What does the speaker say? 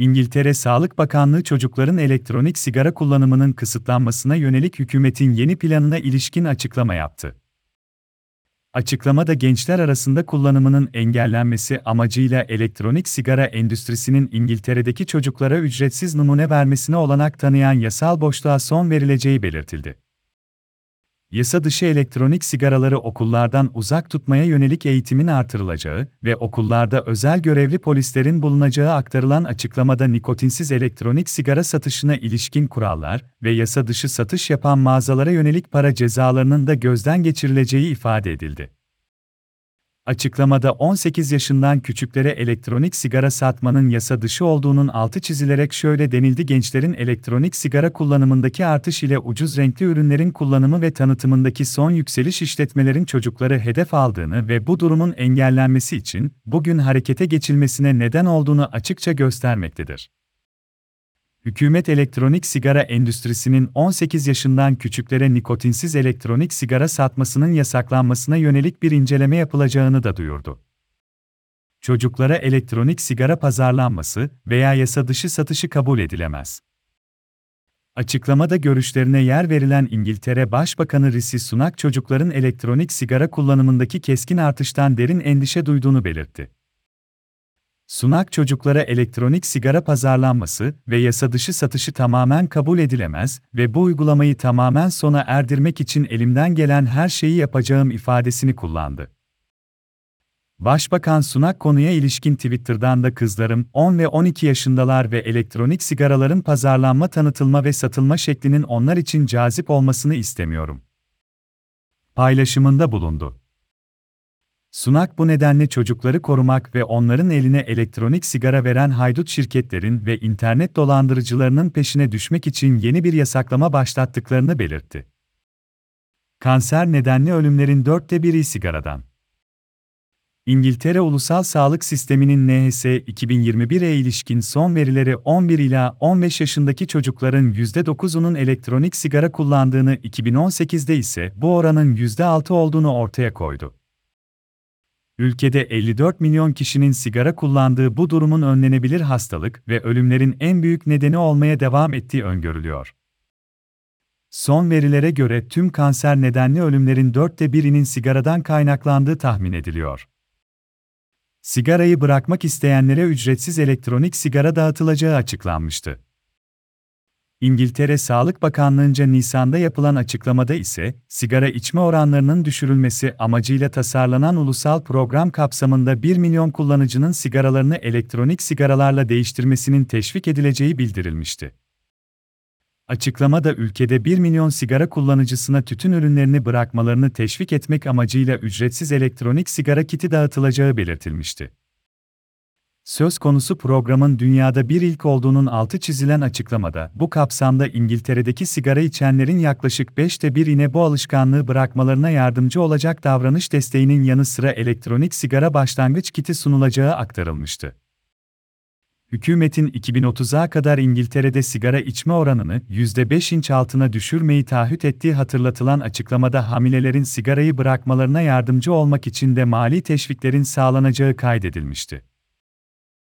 İngiltere Sağlık Bakanlığı çocukların elektronik sigara kullanımının kısıtlanmasına yönelik hükümetin yeni planına ilişkin açıklama yaptı. Açıklamada gençler arasında kullanımının engellenmesi amacıyla elektronik sigara endüstrisinin İngiltere'deki çocuklara ücretsiz numune vermesine olanak tanıyan yasal boşluğa son verileceği belirtildi yasa dışı elektronik sigaraları okullardan uzak tutmaya yönelik eğitimin artırılacağı ve okullarda özel görevli polislerin bulunacağı aktarılan açıklamada nikotinsiz elektronik sigara satışına ilişkin kurallar ve yasa dışı satış yapan mağazalara yönelik para cezalarının da gözden geçirileceği ifade edildi. Açıklamada 18 yaşından küçüklere elektronik sigara satmanın yasa dışı olduğunun altı çizilerek şöyle denildi gençlerin elektronik sigara kullanımındaki artış ile ucuz renkli ürünlerin kullanımı ve tanıtımındaki son yükseliş işletmelerin çocukları hedef aldığını ve bu durumun engellenmesi için bugün harekete geçilmesine neden olduğunu açıkça göstermektedir. Hükümet elektronik sigara endüstrisinin 18 yaşından küçüklere nikotinsiz elektronik sigara satmasının yasaklanmasına yönelik bir inceleme yapılacağını da duyurdu. Çocuklara elektronik sigara pazarlanması veya yasa dışı satışı kabul edilemez. Açıklamada görüşlerine yer verilen İngiltere Başbakanı Rishi Sunak çocukların elektronik sigara kullanımındaki keskin artıştan derin endişe duyduğunu belirtti. Sunak çocuklara elektronik sigara pazarlanması ve yasa dışı satışı tamamen kabul edilemez ve bu uygulamayı tamamen sona erdirmek için elimden gelen her şeyi yapacağım ifadesini kullandı. Başbakan Sunak konuya ilişkin Twitter'dan da kızlarım 10 ve 12 yaşındalar ve elektronik sigaraların pazarlanma, tanıtılma ve satılma şeklinin onlar için cazip olmasını istemiyorum. Paylaşımında bulundu. Sunak bu nedenle çocukları korumak ve onların eline elektronik sigara veren haydut şirketlerin ve internet dolandırıcılarının peşine düşmek için yeni bir yasaklama başlattıklarını belirtti. Kanser nedenli ölümlerin dörtte biri sigaradan. İngiltere Ulusal Sağlık Sistemi'nin NHS 2021'e ilişkin son verileri 11 ila 15 yaşındaki çocukların %9'unun elektronik sigara kullandığını 2018'de ise bu oranın %6 olduğunu ortaya koydu. Ülkede 54 milyon kişinin sigara kullandığı bu durumun önlenebilir hastalık ve ölümlerin en büyük nedeni olmaya devam ettiği öngörülüyor. Son verilere göre tüm kanser nedenli ölümlerin dörtte birinin sigaradan kaynaklandığı tahmin ediliyor. Sigarayı bırakmak isteyenlere ücretsiz elektronik sigara dağıtılacağı açıklanmıştı. İngiltere Sağlık Bakanlığı'nca Nisan'da yapılan açıklamada ise, sigara içme oranlarının düşürülmesi amacıyla tasarlanan ulusal program kapsamında 1 milyon kullanıcının sigaralarını elektronik sigaralarla değiştirmesinin teşvik edileceği bildirilmişti. Açıklamada ülkede 1 milyon sigara kullanıcısına tütün ürünlerini bırakmalarını teşvik etmek amacıyla ücretsiz elektronik sigara kiti dağıtılacağı belirtilmişti. Söz konusu programın dünyada bir ilk olduğunun altı çizilen açıklamada, bu kapsamda İngiltere'deki sigara içenlerin yaklaşık 5'te 1'ine bu alışkanlığı bırakmalarına yardımcı olacak davranış desteğinin yanı sıra elektronik sigara başlangıç kiti sunulacağı aktarılmıştı. Hükümetin 2030'a kadar İngiltere'de sigara içme oranını %5 inç altına düşürmeyi taahhüt ettiği hatırlatılan açıklamada hamilelerin sigarayı bırakmalarına yardımcı olmak için de mali teşviklerin sağlanacağı kaydedilmişti.